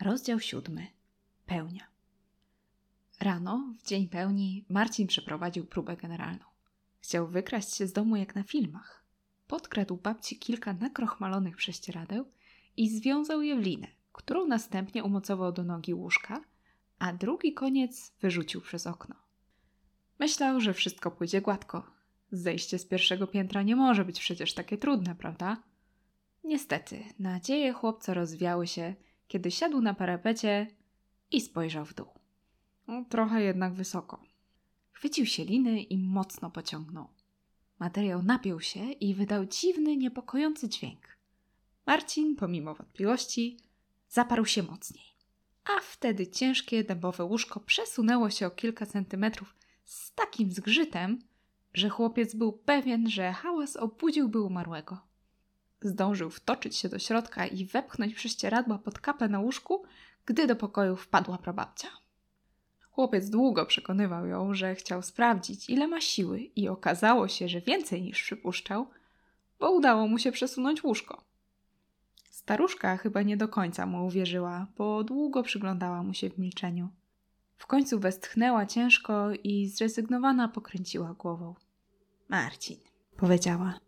Rozdział siódmy. Pełnia. Rano, w dzień pełni, Marcin przeprowadził próbę generalną. Chciał wykraść się z domu jak na filmach. Podkradł babci kilka nakrochmalonych prześcieradeł i związał je w linę, którą następnie umocował do nogi łóżka, a drugi koniec wyrzucił przez okno. Myślał, że wszystko pójdzie gładko. Zejście z pierwszego piętra nie może być przecież takie trudne, prawda? Niestety, nadzieje chłopca rozwiały się, kiedy siadł na parapecie i spojrzał w dół. No, trochę jednak wysoko. Chwycił się liny i mocno pociągnął. Materiał napiął się i wydał dziwny, niepokojący dźwięk. Marcin, pomimo wątpliwości, zaparł się mocniej. A wtedy ciężkie dębowe łóżko przesunęło się o kilka centymetrów z takim zgrzytem, że chłopiec był pewien, że hałas obudziłby umarłego. Zdążył wtoczyć się do środka i wepchnąć prześcieradła pod kapę na łóżku, gdy do pokoju wpadła prababcia. Chłopiec długo przekonywał ją, że chciał sprawdzić, ile ma siły, i okazało się, że więcej niż przypuszczał, bo udało mu się przesunąć łóżko. Staruszka chyba nie do końca mu uwierzyła, bo długo przyglądała mu się w milczeniu. W końcu westchnęła ciężko i zrezygnowana pokręciła głową. Marcin, powiedziała,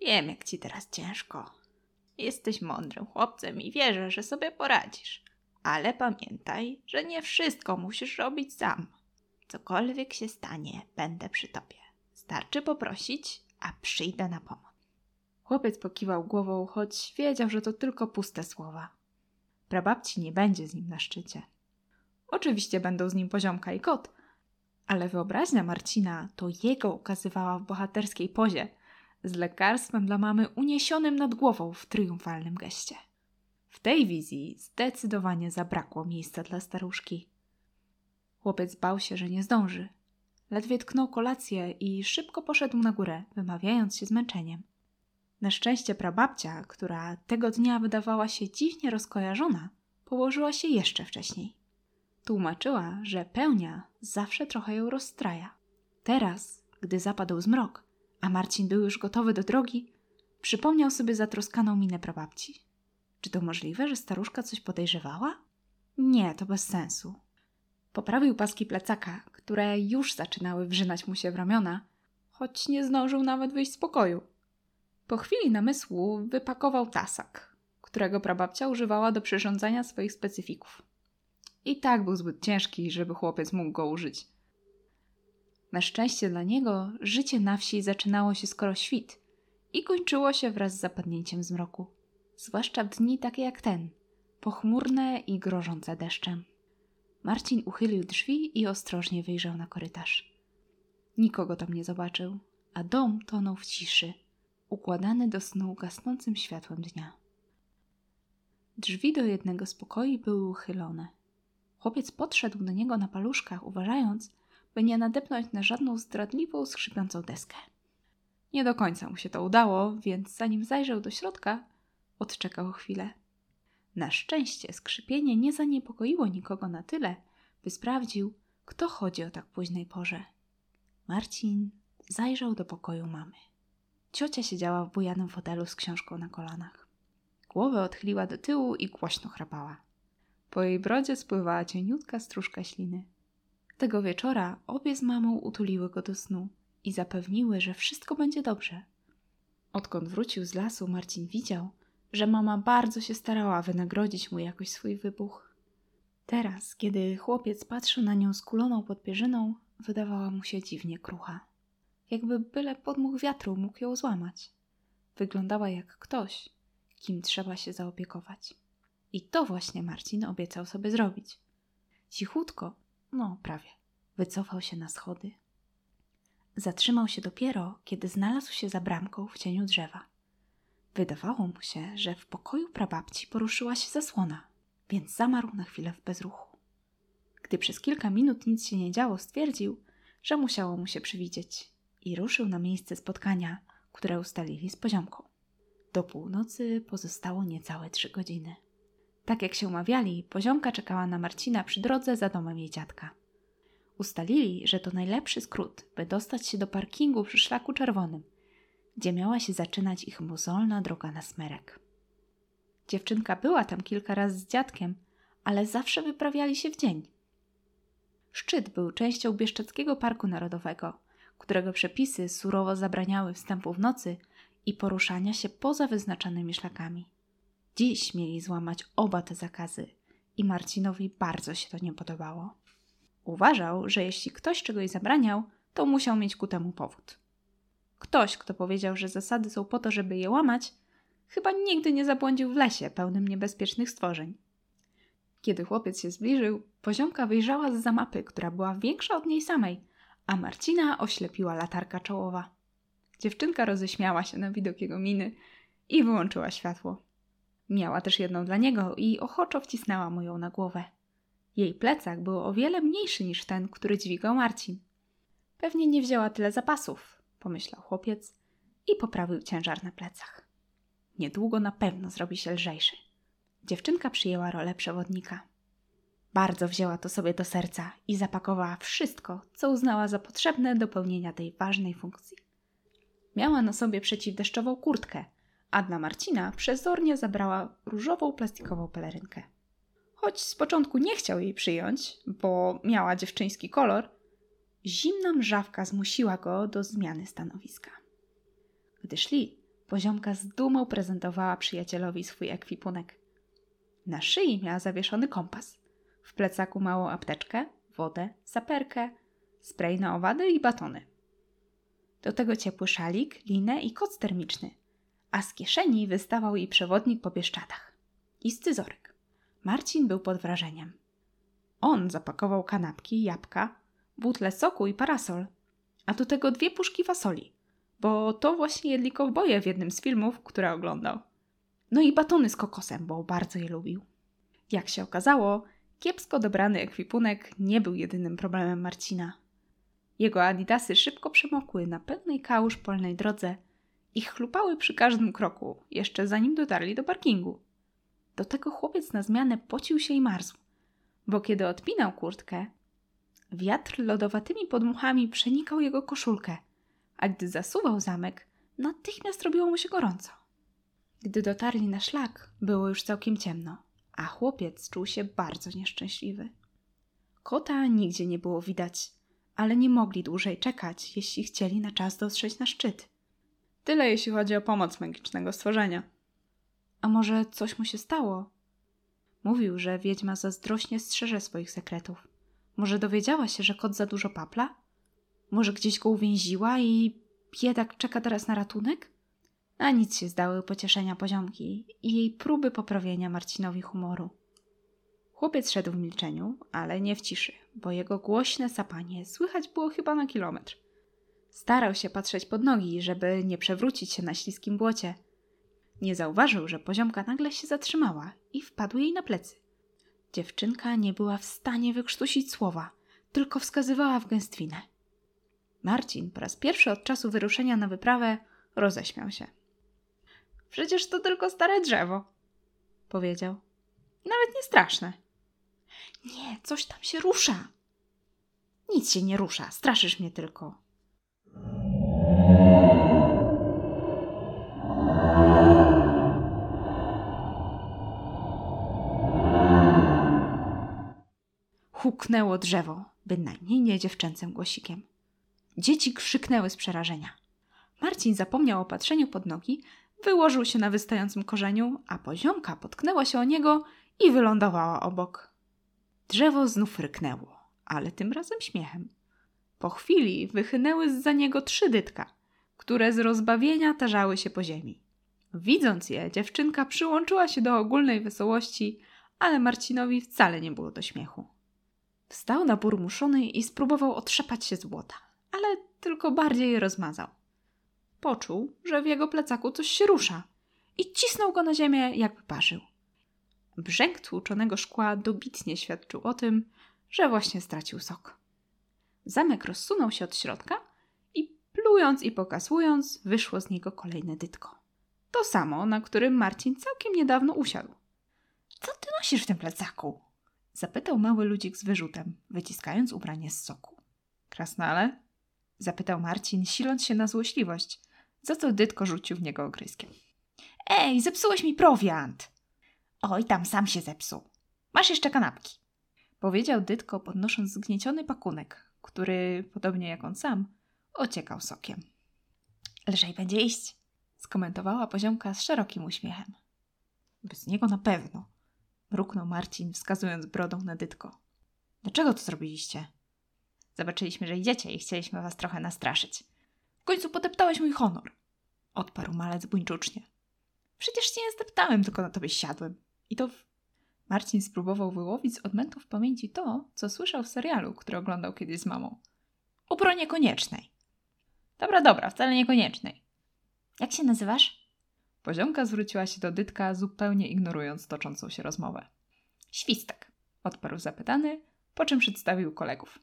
wiem jak ci teraz ciężko. Jesteś mądrym chłopcem i wierzę, że sobie poradzisz. Ale pamiętaj, że nie wszystko musisz robić sam. Cokolwiek się stanie, będę przy tobie. Starczy poprosić, a przyjdę na pomoc. Chłopiec pokiwał głową, choć wiedział, że to tylko puste słowa. Prababci nie będzie z nim na szczycie. Oczywiście będą z nim poziomka i kot, ale wyobraźnia Marcina to jego ukazywała w bohaterskiej pozie, z lekarstwem dla mamy uniesionym nad głową w triumfalnym geście. W tej wizji zdecydowanie zabrakło miejsca dla staruszki. Chłopiec bał się, że nie zdąży. Ledwie tknął kolację i szybko poszedł na górę, wymawiając się zmęczeniem. Na szczęście prababcia, która tego dnia wydawała się dziwnie rozkojarzona, położyła się jeszcze wcześniej. Tłumaczyła, że pełnia zawsze trochę ją rozstraja. Teraz, gdy zapadł zmrok, a Marcin był już gotowy do drogi, przypomniał sobie zatroskaną minę prababci. Czy to możliwe, że staruszka coś podejrzewała? Nie, to bez sensu. Poprawił paski plecaka, które już zaczynały wrzynać mu się w ramiona, choć nie zdążył nawet wyjść z pokoju. Po chwili namysłu wypakował tasak, którego prababcia używała do przyrządzania swoich specyfików. I tak był zbyt ciężki, żeby chłopiec mógł go użyć. Na szczęście dla niego życie na wsi zaczynało się skoro świt i kończyło się wraz z zapadnięciem zmroku zwłaszcza w dni takie jak ten, pochmurne i grożące deszczem. Marcin uchylił drzwi i ostrożnie wyjrzał na korytarz. Nikogo tam nie zobaczył, a dom tonął w ciszy, układany do snu gasnącym światłem dnia. Drzwi do jednego z pokoi były uchylone. Chłopiec podszedł do niego na paluszkach, uważając, by nie nadepnąć na żadną zdradliwą, skrzypiącą deskę. Nie do końca mu się to udało, więc zanim zajrzał do środka, Odczekał chwilę. Na szczęście skrzypienie nie zaniepokoiło nikogo na tyle, by sprawdził, kto chodzi o tak późnej porze. Marcin zajrzał do pokoju mamy. Ciocia siedziała w bujanym fotelu z książką na kolanach. Głowę odchyliła do tyłu i głośno chrapała. Po jej brodzie spływała cieniutka stróżka śliny. Tego wieczora obie z mamą utuliły go do snu i zapewniły, że wszystko będzie dobrze. Odkąd wrócił z lasu, Marcin widział, że mama bardzo się starała wynagrodzić mu jakoś swój wybuch. Teraz, kiedy chłopiec patrzył na nią skuloną pod pierzyną, wydawała mu się dziwnie krucha. Jakby byle podmuch wiatru mógł ją złamać. Wyglądała jak ktoś, kim trzeba się zaopiekować. I to właśnie Marcin obiecał sobie zrobić. Cichutko, no prawie, wycofał się na schody. Zatrzymał się dopiero, kiedy znalazł się za bramką w cieniu drzewa. Wydawało mu się, że w pokoju prababci poruszyła się zasłona, więc zamarł na chwilę w bezruchu. Gdy przez kilka minut nic się nie działo, stwierdził, że musiało mu się przywidzieć i ruszył na miejsce spotkania, które ustalili z poziomką. Do północy pozostało niecałe trzy godziny. Tak jak się umawiali, poziomka czekała na Marcina przy drodze za domem jej dziadka. Ustalili, że to najlepszy skrót, by dostać się do parkingu przy szlaku czerwonym – gdzie miała się zaczynać ich mozolna droga na smerek. Dziewczynka była tam kilka razy z dziadkiem, ale zawsze wyprawiali się w dzień. Szczyt był częścią Bieszczeckiego Parku Narodowego, którego przepisy surowo zabraniały wstępu w nocy i poruszania się poza wyznaczonymi szlakami. Dziś mieli złamać oba te zakazy i Marcinowi bardzo się to nie podobało. Uważał, że jeśli ktoś czegoś zabraniał, to musiał mieć ku temu powód. Ktoś, kto powiedział, że zasady są po to, żeby je łamać, chyba nigdy nie zabłądził w lesie pełnym niebezpiecznych stworzeń. Kiedy chłopiec się zbliżył, poziomka wyjrzała z za mapy, która była większa od niej samej, a Marcina oślepiła latarka czołowa. Dziewczynka roześmiała się na widok jego miny i wyłączyła światło. Miała też jedną dla niego i ochoczo wcisnęła mu ją na głowę. Jej plecak był o wiele mniejszy niż ten, który dźwigał Marcin. Pewnie nie wzięła tyle zapasów, pomyślał chłopiec i poprawił ciężar na plecach. Niedługo na pewno zrobi się lżejszy. Dziewczynka przyjęła rolę przewodnika. Bardzo wzięła to sobie do serca i zapakowała wszystko, co uznała za potrzebne do pełnienia tej ważnej funkcji. Miała na sobie przeciwdeszczową kurtkę, a dla Marcina przezornie zabrała różową plastikową pelerynkę. Choć z początku nie chciał jej przyjąć, bo miała dziewczyński kolor, zimna mrzawka zmusiła go do zmiany stanowiska. Gdy szli, poziomka z dumą prezentowała przyjacielowi swój ekwipunek. Na szyi miała zawieszony kompas, w plecaku małą apteczkę, wodę, saperkę, spray na owady i batony. Do tego ciepły szalik, linę i koc termiczny, a z kieszeni wystawał jej przewodnik po Bieszczadach i scyzorek. Marcin był pod wrażeniem. On zapakował kanapki, jabłka, butle soku i parasol, a do tego dwie puszki fasoli, bo to właśnie jedli kowboje w jednym z filmów, które oglądał. No i batony z kokosem, bo bardzo je lubił. Jak się okazało, kiepsko dobrany ekwipunek nie był jedynym problemem Marcina. Jego adidasy szybko przemokły na pełnej kałuż polnej drodze i chlupały przy każdym kroku, jeszcze zanim dotarli do parkingu. Do tego chłopiec na zmianę pocił się i marzł, bo kiedy odpinał kurtkę, wiatr lodowatymi podmuchami przenikał jego koszulkę, a gdy zasuwał zamek, natychmiast robiło mu się gorąco. Gdy dotarli na szlak, było już całkiem ciemno, a chłopiec czuł się bardzo nieszczęśliwy. Kota nigdzie nie było widać, ale nie mogli dłużej czekać, jeśli chcieli na czas dotrzeć na szczyt. Tyle jeśli chodzi o pomoc magicznego stworzenia. A może coś mu się stało? Mówił, że wiedźma zazdrośnie strzeże swoich sekretów. Może dowiedziała się, że kot za dużo papla? Może gdzieś go uwięziła i biedak czeka teraz na ratunek? A nic się zdały pocieszenia poziomki i jej próby poprawienia Marcinowi humoru. Chłopiec szedł w milczeniu, ale nie w ciszy, bo jego głośne sapanie słychać było chyba na kilometr. Starał się patrzeć pod nogi, żeby nie przewrócić się na śliskim błocie. Nie zauważył, że poziomka nagle się zatrzymała i wpadł jej na plecy. Dziewczynka nie była w stanie wykrztusić słowa, tylko wskazywała w gęstwinę. Marcin po raz pierwszy od czasu wyruszenia na wyprawę roześmiał się. Przecież to tylko stare drzewo, powiedział. Nawet nie straszne. Nie, coś tam się rusza. Nic się nie rusza, straszysz mnie tylko. Huknęło drzewo, bynajmniej nie dziewczęcym głosikiem. Dzieci krzyknęły z przerażenia. Marcin zapomniał o patrzeniu pod nogi, wyłożył się na wystającym korzeniu, a poziomka potknęła się o niego i wylądowała obok. Drzewo znów ryknęło, ale tym razem śmiechem. Po chwili wychynęły za niego trzy dytka, które z rozbawienia tarzały się po ziemi. Widząc je, dziewczynka przyłączyła się do ogólnej wesołości, ale Marcinowi wcale nie było do śmiechu. Wstał na burmuszony i spróbował otrzepać się z błota, ale tylko bardziej je rozmazał. Poczuł, że w jego plecaku coś się rusza i cisnął go na ziemię, jakby parzył. Brzęk tłuczonego szkła dobitnie świadczył o tym, że właśnie stracił sok. Zamek rozsunął się od środka i plując i pokazując, wyszło z niego kolejne dytko. To samo, na którym Marcin całkiem niedawno usiadł. Co ty nosisz w tym plecaku? Zapytał mały ludzik z wyrzutem, wyciskając ubranie z soku. Krasnale? Zapytał Marcin, siląc się na złośliwość, za co Dytko rzucił w niego ogryskiem. Ej, zepsułeś mi prowiant! Oj, tam sam się zepsuł. Masz jeszcze kanapki. Powiedział Dytko, podnosząc zgnieciony pakunek, który, podobnie jak on sam, ociekał sokiem. Lżej będzie iść, skomentowała poziomka z szerokim uśmiechem. Bez niego na pewno, mruknął Marcin, wskazując brodą na Dytko. Dlaczego to zrobiliście? Zobaczyliśmy, że idziecie i chcieliśmy was trochę nastraszyć. W końcu podeptałeś mój honor, odparł malec buńczucznie. Przecież cię nie zdeptałem, tylko na tobie siadłem. I to... W... Marcin spróbował wyłowić z odmętów pamięci to, co słyszał w serialu, który oglądał kiedyś z mamą. O bronie koniecznej. Dobra, dobra, wcale niekoniecznej. Jak się nazywasz? Poziomka zwróciła się do Dytka, zupełnie ignorując toczącą się rozmowę. Świstek, odparł zapytany, po czym przedstawił kolegów.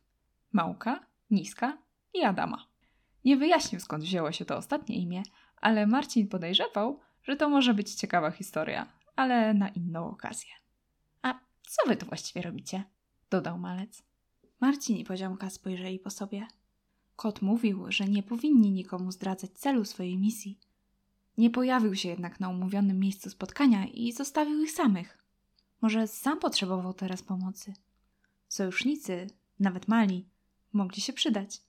Małka, Niska i Adama. Nie wyjaśnił skąd wzięło się to ostatnie imię, ale Marcin podejrzewał, że to może być ciekawa historia, ale na inną okazję. A co wy tu właściwie robicie? dodał malec. Marcin i poziomka spojrzeli po sobie. Kot mówił, że nie powinni nikomu zdradzać celu swojej misji. Nie pojawił się jednak na umówionym miejscu spotkania i zostawił ich samych. Może sam potrzebował teraz pomocy. Sojusznicy, nawet mali, mogli się przydać.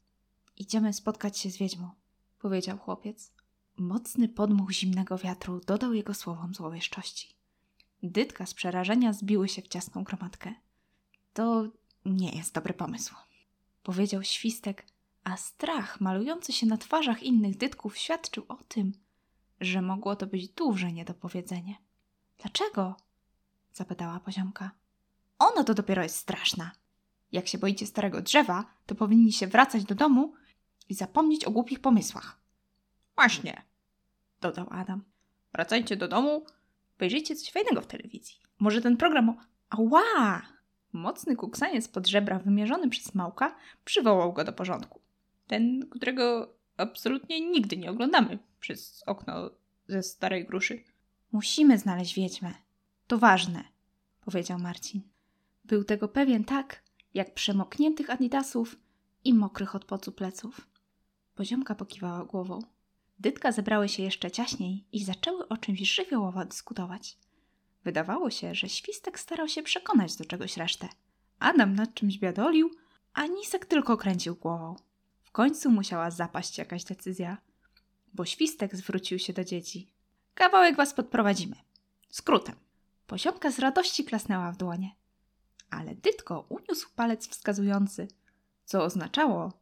Idziemy spotkać się z wiedźmą, powiedział chłopiec. Mocny podmuch zimnego wiatru dodał jego słowom złowieszczości. Dytka z przerażenia zbiły się w ciasną gromadkę. To nie jest dobry pomysł, powiedział świstek, a strach malujący się na twarzach innych dytków świadczył o tym, że mogło to być duże niedopowiedzenie. Dlaczego? zapytała poziomka. Ono to dopiero jest straszna. Jak się boicie starego drzewa, to powinni się wracać do domu i zapomnieć o głupich pomysłach. Właśnie, dodał Adam. Wracajcie do domu, obejrzyjcie coś fajnego w telewizji. Może ten program o... Ała! Mocny kuksaniec pod żebra wymierzony przez Małka przywołał go do porządku. Ten, którego absolutnie nigdy nie oglądamy przez okno ze starej gruszy. Musimy znaleźć wiedźmę. To ważne, powiedział Marcin. Był tego pewien tak, jak przemokniętych adidasów i mokrych od pocu pleców. Poziomka pokiwała głową. Dytka zebrały się jeszcze ciaśniej i zaczęły o czymś żywiołowo dyskutować. Wydawało się, że Świstek starał się przekonać do czegoś resztę. Adam nad czymś biadolił, a Nisek tylko kręcił głową. W końcu musiała zapaść jakaś decyzja, bo Świstek zwrócił się do dzieci. Kawałek was podprowadzimy. Skrótem. Poziomka z radości klasnęła w dłonie. Ale Dytko uniósł palec wskazujący, co oznaczało,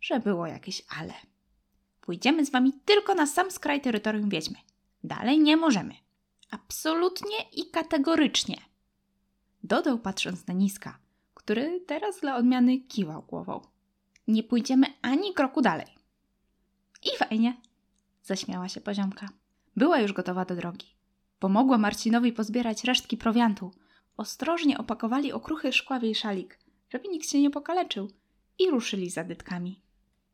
że było jakieś ale. Pójdziemy z wami tylko na sam skraj terytorium wiedźmy. Dalej nie możemy. Absolutnie i kategorycznie. Dodał patrząc na Niska, który teraz dla odmiany kiwał głową. Nie pójdziemy ani kroku dalej. I fajnie, zaśmiała się poziomka. Była już gotowa do drogi. Pomogła Marcinowi pozbierać resztki prowiantu. Ostrożnie opakowali okruchy szkławiej szalik, żeby nikt się nie pokaleczył i ruszyli za dytkami.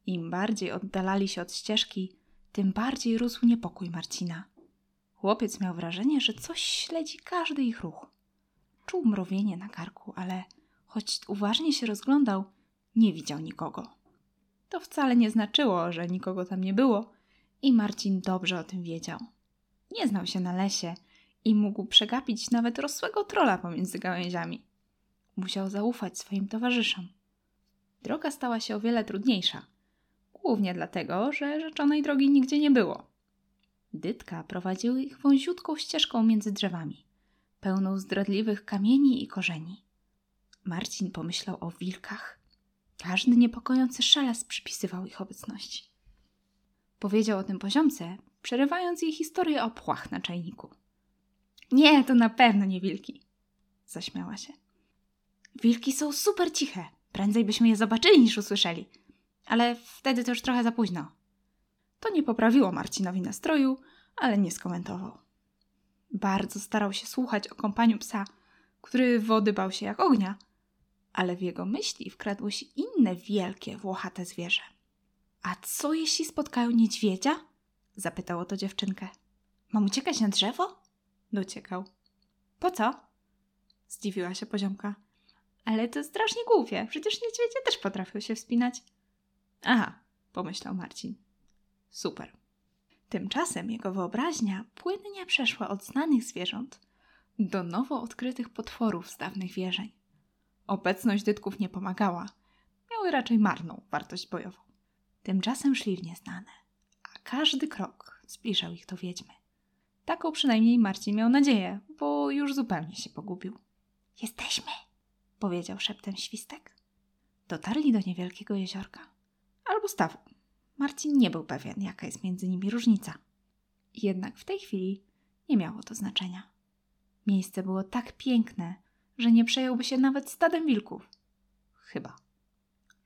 Im bardziej oddalali się od ścieżki, tym bardziej rósł niepokój Marcina. Chłopiec miał wrażenie, że coś śledzi każdy ich ruch. Czuł mrowienie na karku, ale choć uważnie się rozglądał, nie widział nikogo. To wcale nie znaczyło, że nikogo tam nie było i Marcin dobrze o tym wiedział. Nie znał się na lesie i mógł przegapić nawet rosłego trola pomiędzy gałęziami. Musiał zaufać swoim towarzyszom. Droga stała się o wiele trudniejsza – głównie dlatego, że rzeczonej drogi nigdzie nie było. Dytka prowadziły ich wąziutką ścieżką między drzewami, pełną zdradliwych kamieni i korzeni. Marcin pomyślał o wilkach. Każdy niepokojący szelest przypisywał ich obecności. Powiedział o tym poziomce, przerywając jej historię o płach na czajniku. Nie, to na pewno nie wilki, zaśmiała się. Wilki są super ciche. Prędzej byśmy je zobaczyli niż usłyszeli ale wtedy to już trochę za późno. To nie poprawiło Marcinowi nastroju, ale nie skomentował. Bardzo starał się słuchać o kompaniu psa, który wody bał się jak ognia, ale w jego myśli wkradło się inne wielkie, włochate zwierzę. A co jeśli spotkają niedźwiedzia? Zapytało to dziewczynkę. Mam uciekać na drzewo? Dociekał. Po co? Zdziwiła się poziomka. Ale to strasznie głupie, przecież niedźwiedzie też potrafią się wspinać. Aha, pomyślał Marcin. Super. Tymczasem jego wyobraźnia płynnie przeszła od znanych zwierząt do nowo odkrytych potworów z dawnych wierzeń. Obecność dytków nie pomagała, miały raczej marną wartość bojową. Tymczasem szli w nieznane, a każdy krok zbliżał ich do wiedźmy. Taką przynajmniej Marcin miał nadzieję, bo już zupełnie się pogubił. Jesteśmy, powiedział szeptem świstek. Dotarli do niewielkiego jeziorka. Albo stawu. Marcin nie był pewien, jaka jest między nimi różnica. Jednak w tej chwili nie miało to znaczenia. Miejsce było tak piękne, że nie przejąłby się nawet stadem wilków. Chyba.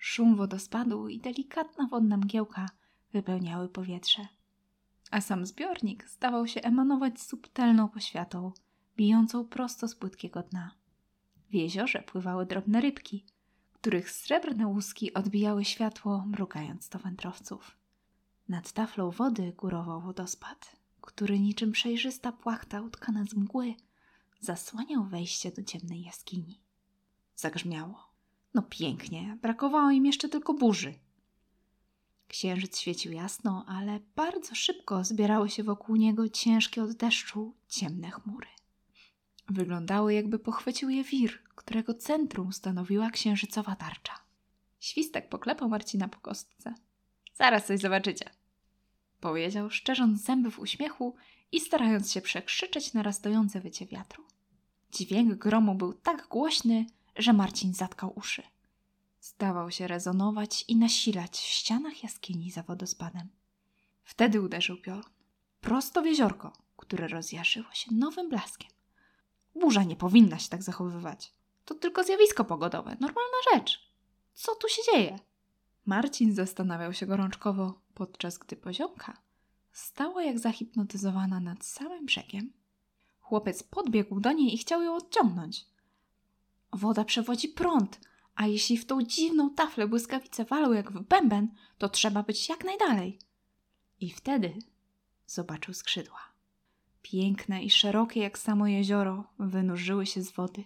Szum wodospadu i delikatna wodna mgiełka wypełniały powietrze. A sam zbiornik zdawał się emanować subtelną poświatą, bijącą prosto z płytkiego dna. W jeziorze pływały drobne rybki, których srebrne łuski odbijały światło, mrugając do wędrowców. Nad taflą wody górował wodospad, który niczym przejrzysta płachta utkana z mgły zasłaniał wejście do ciemnej jaskini. Zagrzmiało. No pięknie, brakowało im jeszcze tylko burzy. Księżyc świecił jasno, ale bardzo szybko zbierały się wokół niego ciężkie od deszczu ciemne chmury. Wyglądały, jakby pochwycił je wir, którego centrum stanowiła księżycowa tarcza. Świstek poklepał Marcina po kostce. Zaraz coś zobaczycie. Powiedział, szczerząc zęby w uśmiechu i starając się przekrzyczeć narastające wycie wiatru. Dźwięk gromu był tak głośny, że Marcin zatkał uszy. Zdawał się rezonować i nasilać w ścianach jaskini za wodospadem. Wtedy uderzył piorun. Prosto w jeziorko, które rozjarzyło się nowym blaskiem. Burza nie powinna się tak zachowywać. To tylko zjawisko pogodowe, normalna rzecz. Co tu się dzieje? Marcin zastanawiał się gorączkowo, podczas gdy poziomka stała jak zahipnotyzowana nad samym brzegiem. Chłopiec podbiegł do niej i chciał ją odciągnąć. Woda przewodzi prąd, a jeśli w tą dziwną taflę błyskawice walą jak w bęben, to trzeba być jak najdalej. I wtedy zobaczył skrzydła. Piękne i szerokie jak samo jezioro wynurzyły się z wody,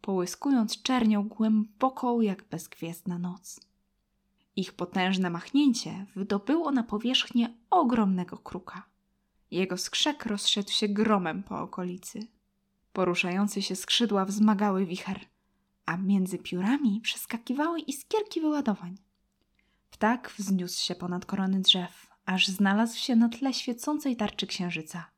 połyskując czernią głęboką jak bezgwiezdna noc. Ich potężne machnięcie wydobyło na powierzchnię ogromnego kruka. Jego skrzek rozszedł się gromem po okolicy. Poruszające się skrzydła wzmagały wicher, a między piórami przeskakiwały iskierki wyładowań. Ptak wzniósł się ponad korony drzew, aż znalazł się na tle świecącej tarczy księżyca.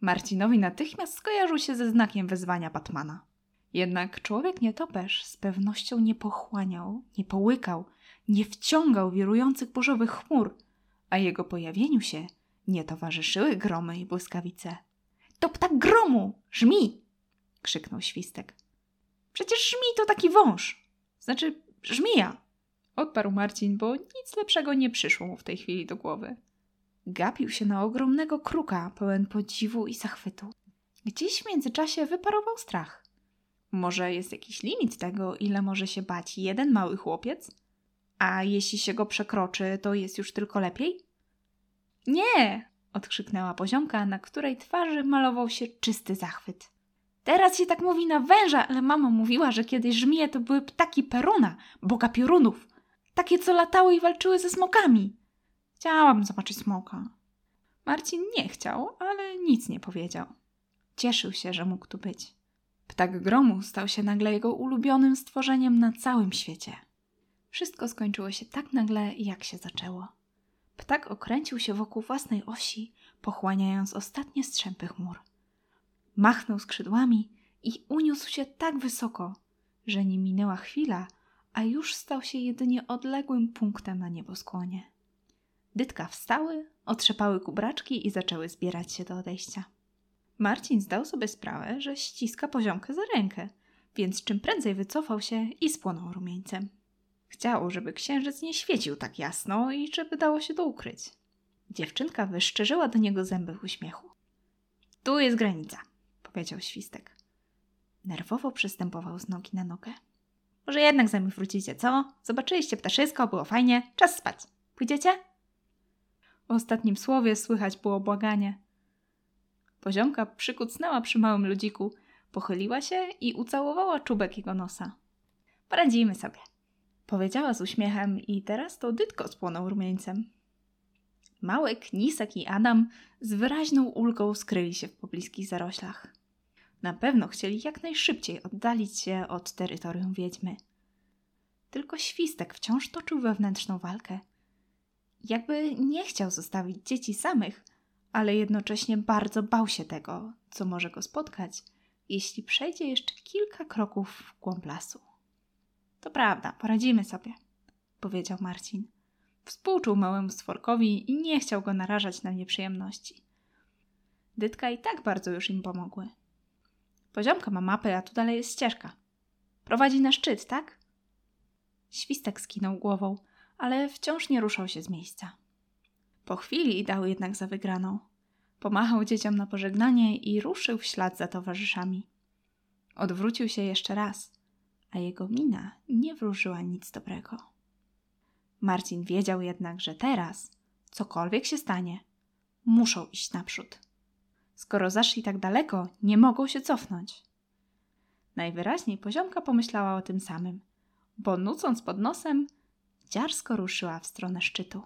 Marcinowi natychmiast skojarzył się ze znakiem wezwania Batmana. Jednak człowiek nietoperz z pewnością nie pochłaniał, nie połykał, nie wciągał wirujących burzowych chmur, a jego pojawieniu się nie towarzyszyły gromy i błyskawice. To ptak gromu! Żmi! krzyknął świstek. Przecież żmi to taki wąż. Znaczy, żmija. Odparł Marcin, bo nic lepszego nie przyszło mu w tej chwili do głowy. Gapił się na ogromnego kruka, pełen podziwu i zachwytu. Gdzieś w międzyczasie wyparował strach. Może jest jakiś limit tego, ile może się bać jeden mały chłopiec? A jeśli się go przekroczy, to jest już tylko lepiej? Nie! odkrzyknęła poziomka, na której twarzy malował się czysty zachwyt. Teraz się tak mówi na węża, ale mama mówiła, że kiedyś żmije to były ptaki Peruna, boga piorunów. Takie, co latały i walczyły ze smokami. Chciałam zobaczyć smoka. Marcin nie chciał, ale nic nie powiedział. Cieszył się, że mógł tu być. Ptak gromu stał się nagle jego ulubionym stworzeniem na całym świecie. Wszystko skończyło się tak nagle, jak się zaczęło. Ptak okręcił się wokół własnej osi, pochłaniając ostatnie strzępy chmur. Machnął skrzydłami i uniósł się tak wysoko, że nie minęła chwila, a już stał się jedynie odległym punktem na nieboskłonie. Dytka wstały, otrzepały kubraczki i zaczęły zbierać się do odejścia. Marcin zdał sobie sprawę, że ściska poziomkę za rękę, więc czym prędzej wycofał się i spłonął rumieńcem. Chciał, żeby księżyc nie świecił tak jasno i żeby dało się to ukryć. Dziewczynka wyszczerzyła do niego zęby w uśmiechu. Tu jest granica, powiedział świstek. Nerwowo przystępował z nogi na nogę. Może jednak za wrócicie, co? Zobaczyliście ptaszysko, było fajnie, czas spać. Pójdziecie? W ostatnim słowie słychać było błaganie. Poziomka przykucnęła przy małym ludziku, pochyliła się i ucałowała czubek jego nosa. Poradzimy sobie. Powiedziała z uśmiechem i teraz to Dytko spłonął rumieńcem. Małek, Nisek i Adam z wyraźną ulgą skryli się w pobliskich zaroślach. Na pewno chcieli jak najszybciej oddalić się od terytorium wiedźmy. Tylko świstek wciąż toczył wewnętrzną walkę. Jakby nie chciał zostawić dzieci samych, ale jednocześnie bardzo bał się tego, co może go spotkać, jeśli przejdzie jeszcze kilka kroków w głąb lasu. To prawda, poradzimy sobie, powiedział Marcin. Współczuł małemu stworkowi i nie chciał go narażać na nieprzyjemności. Dytka i tak bardzo już im pomogły. Poziomka ma mapę, a tu dalej jest ścieżka. Prowadzi na szczyt, tak? Świstek skinął głową, ale wciąż nie ruszał się z miejsca. Po chwili dał jednak za wygraną. Pomachał dzieciom na pożegnanie i ruszył w ślad za towarzyszami. Odwrócił się jeszcze raz, a jego mina nie wróżyła nic dobrego. Marcin wiedział jednak, że teraz, cokolwiek się stanie, muszą iść naprzód. Skoro zaszli tak daleko, nie mogą się cofnąć. Najwyraźniej poziomka pomyślała o tym samym, bo nucąc pod nosem, dziarsko ruszyła w stronę szczytu.